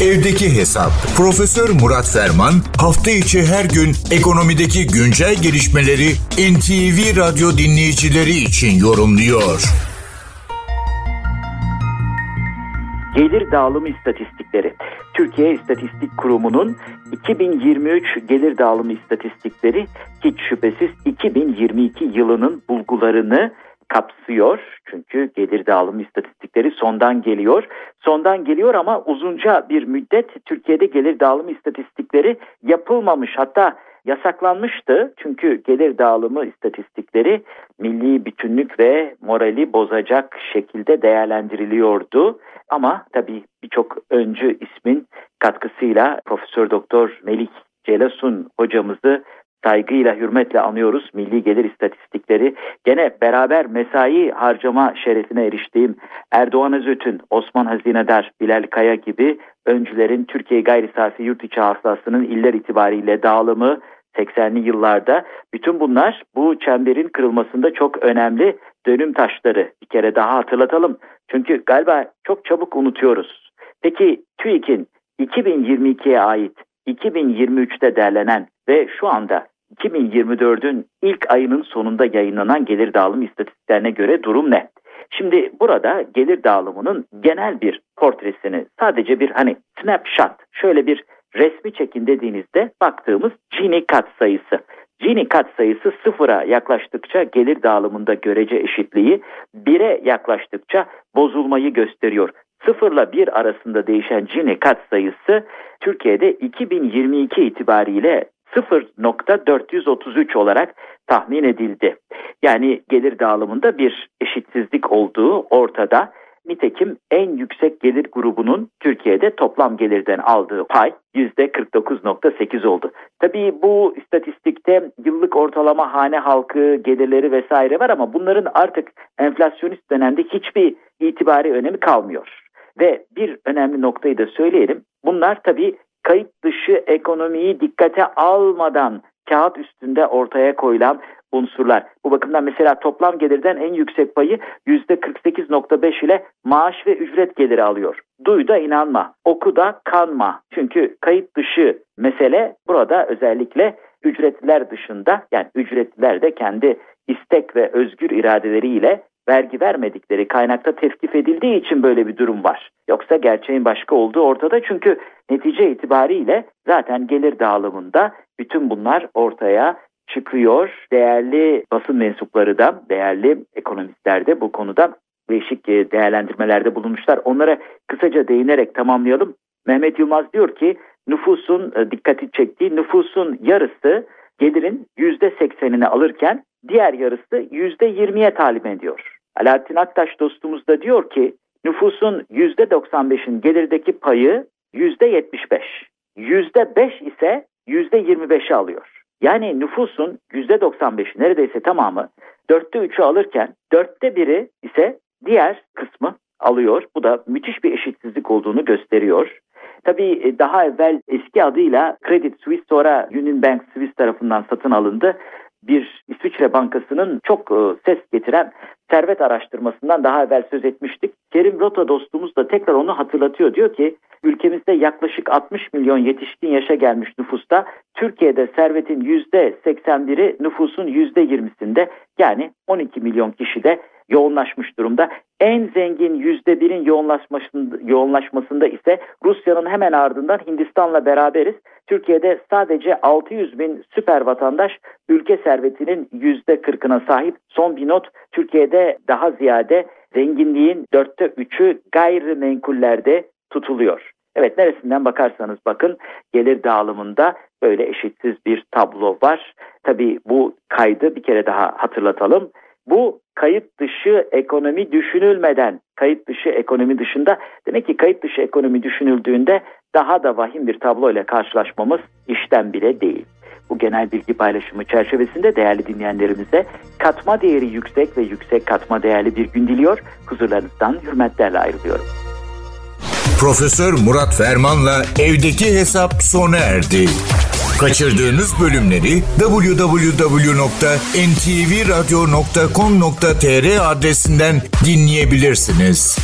Evdeki Hesap. Profesör Murat Ferman hafta içi her gün ekonomideki güncel gelişmeleri NTV Radyo dinleyicileri için yorumluyor. Gelir dağılımı istatistikleri. Türkiye İstatistik Kurumu'nun 2023 gelir dağılımı istatistikleri hiç şüphesiz 2022 yılının bulgularını kapsıyor. Çünkü gelir dağılımı istatistikleri sondan geliyor. Sondan geliyor ama uzunca bir müddet Türkiye'de gelir dağılımı istatistikleri yapılmamış. Hatta yasaklanmıştı. Çünkü gelir dağılımı istatistikleri milli bütünlük ve morali bozacak şekilde değerlendiriliyordu. Ama tabii birçok öncü ismin katkısıyla Profesör Doktor Melik Celasun hocamızı saygıyla, hürmetle anıyoruz. Milli gelir istatistikleri gene beraber mesai harcama şerefine eriştiğim Erdoğan Özöt'ün, Osman Hazinedar, Bilal Kaya gibi öncülerin Türkiye gayri safi yurt içi hasılasının iller itibariyle dağılımı 80'li yıllarda bütün bunlar bu çemberin kırılmasında çok önemli dönüm taşları. Bir kere daha hatırlatalım. Çünkü galiba çok çabuk unutuyoruz. Peki TÜİK'in 2022'ye ait 2023'te derlenen ve şu anda 2024'ün ilk ayının sonunda yayınlanan gelir dağılım istatistiklerine göre durum ne? Şimdi burada gelir dağılımının genel bir portresini sadece bir hani snapshot şöyle bir resmi çekin dediğinizde baktığımız Gini kat sayısı. Gini kat sayısı sıfıra yaklaştıkça gelir dağılımında görece eşitliği, bire yaklaştıkça bozulmayı gösteriyor. Sıfırla bir arasında değişen Gini kat sayısı Türkiye'de 2022 itibariyle 0.433 olarak tahmin edildi. Yani gelir dağılımında bir eşitsizlik olduğu ortada. Nitekim en yüksek gelir grubunun Türkiye'de toplam gelirden aldığı pay %49.8 oldu. Tabii bu istatistikte yıllık ortalama hane halkı gelirleri vesaire var ama bunların artık enflasyonist dönemde hiçbir itibari önemi kalmıyor. Ve bir önemli noktayı da söyleyelim. Bunlar tabii kayıt dışı ekonomiyi dikkate almadan kağıt üstünde ortaya koyulan unsurlar. Bu bakımdan mesela toplam gelirden en yüksek payı %48.5 ile maaş ve ücret geliri alıyor. Duy da inanma, oku da kanma. Çünkü kayıt dışı mesele burada özellikle ücretliler dışında yani ücretliler de kendi istek ve özgür iradeleriyle vergi vermedikleri kaynakta tevkif edildiği için böyle bir durum var. Yoksa gerçeğin başka olduğu ortada çünkü netice itibariyle zaten gelir dağılımında bütün bunlar ortaya çıkıyor. Değerli basın mensupları da, değerli ekonomistler de bu konuda değişik e, değerlendirmelerde bulunmuşlar. Onlara kısaca değinerek tamamlayalım. Mehmet Yılmaz diyor ki nüfusun e, dikkati çektiği nüfusun yarısı gelirin %80'ini alırken diğer yarısı %20'ye talim ediyor. Alaaddin Aktaş dostumuz da diyor ki nüfusun %95'in gelirdeki payı %75. %5 ise %25'i alıyor. Yani nüfusun %95'i neredeyse tamamı dörtte üçü alırken dörtte biri ise diğer kısmı alıyor. Bu da müthiş bir eşitsizlik olduğunu gösteriyor. Tabii e, daha evvel eski adıyla Credit Suisse sonra Union Bank Swiss tarafından satın alındı. Bir İsviçre bankasının çok e, ses getiren servet araştırmasından daha evvel söz etmiştik. Kerim Rota dostumuz da tekrar onu hatırlatıyor. Diyor ki ülkemizde yaklaşık 60 milyon yetişkin yaşa gelmiş nüfusta Türkiye'de servetin %81'i nüfusun %20'sinde yani 12 milyon kişide yoğunlaşmış durumda. En zengin yüzde birin yoğunlaşmasında, yoğunlaşmasında ise Rusya'nın hemen ardından Hindistan'la beraberiz. Türkiye'de sadece 600 bin süper vatandaş ülke servetinin yüzde kırkına sahip. Son bir not Türkiye'de daha ziyade zenginliğin dörtte üçü gayrimenkullerde tutuluyor. Evet neresinden bakarsanız bakın gelir dağılımında böyle eşitsiz bir tablo var. Tabii bu kaydı bir kere daha hatırlatalım. Bu kayıt dışı ekonomi düşünülmeden, kayıt dışı ekonomi dışında demek ki kayıt dışı ekonomi düşünüldüğünde daha da vahim bir tablo ile karşılaşmamız işten bile değil. Bu genel bilgi paylaşımı çerçevesinde değerli dinleyenlerimize katma değeri yüksek ve yüksek katma değerli bir gün diliyor. Huzurlarınızdan hürmetlerle ayrılıyorum. Profesör Murat Ferman'la evdeki hesap sona erdi. Kaçırdığınız bölümleri www.ntvradio.com.tr adresinden dinleyebilirsiniz.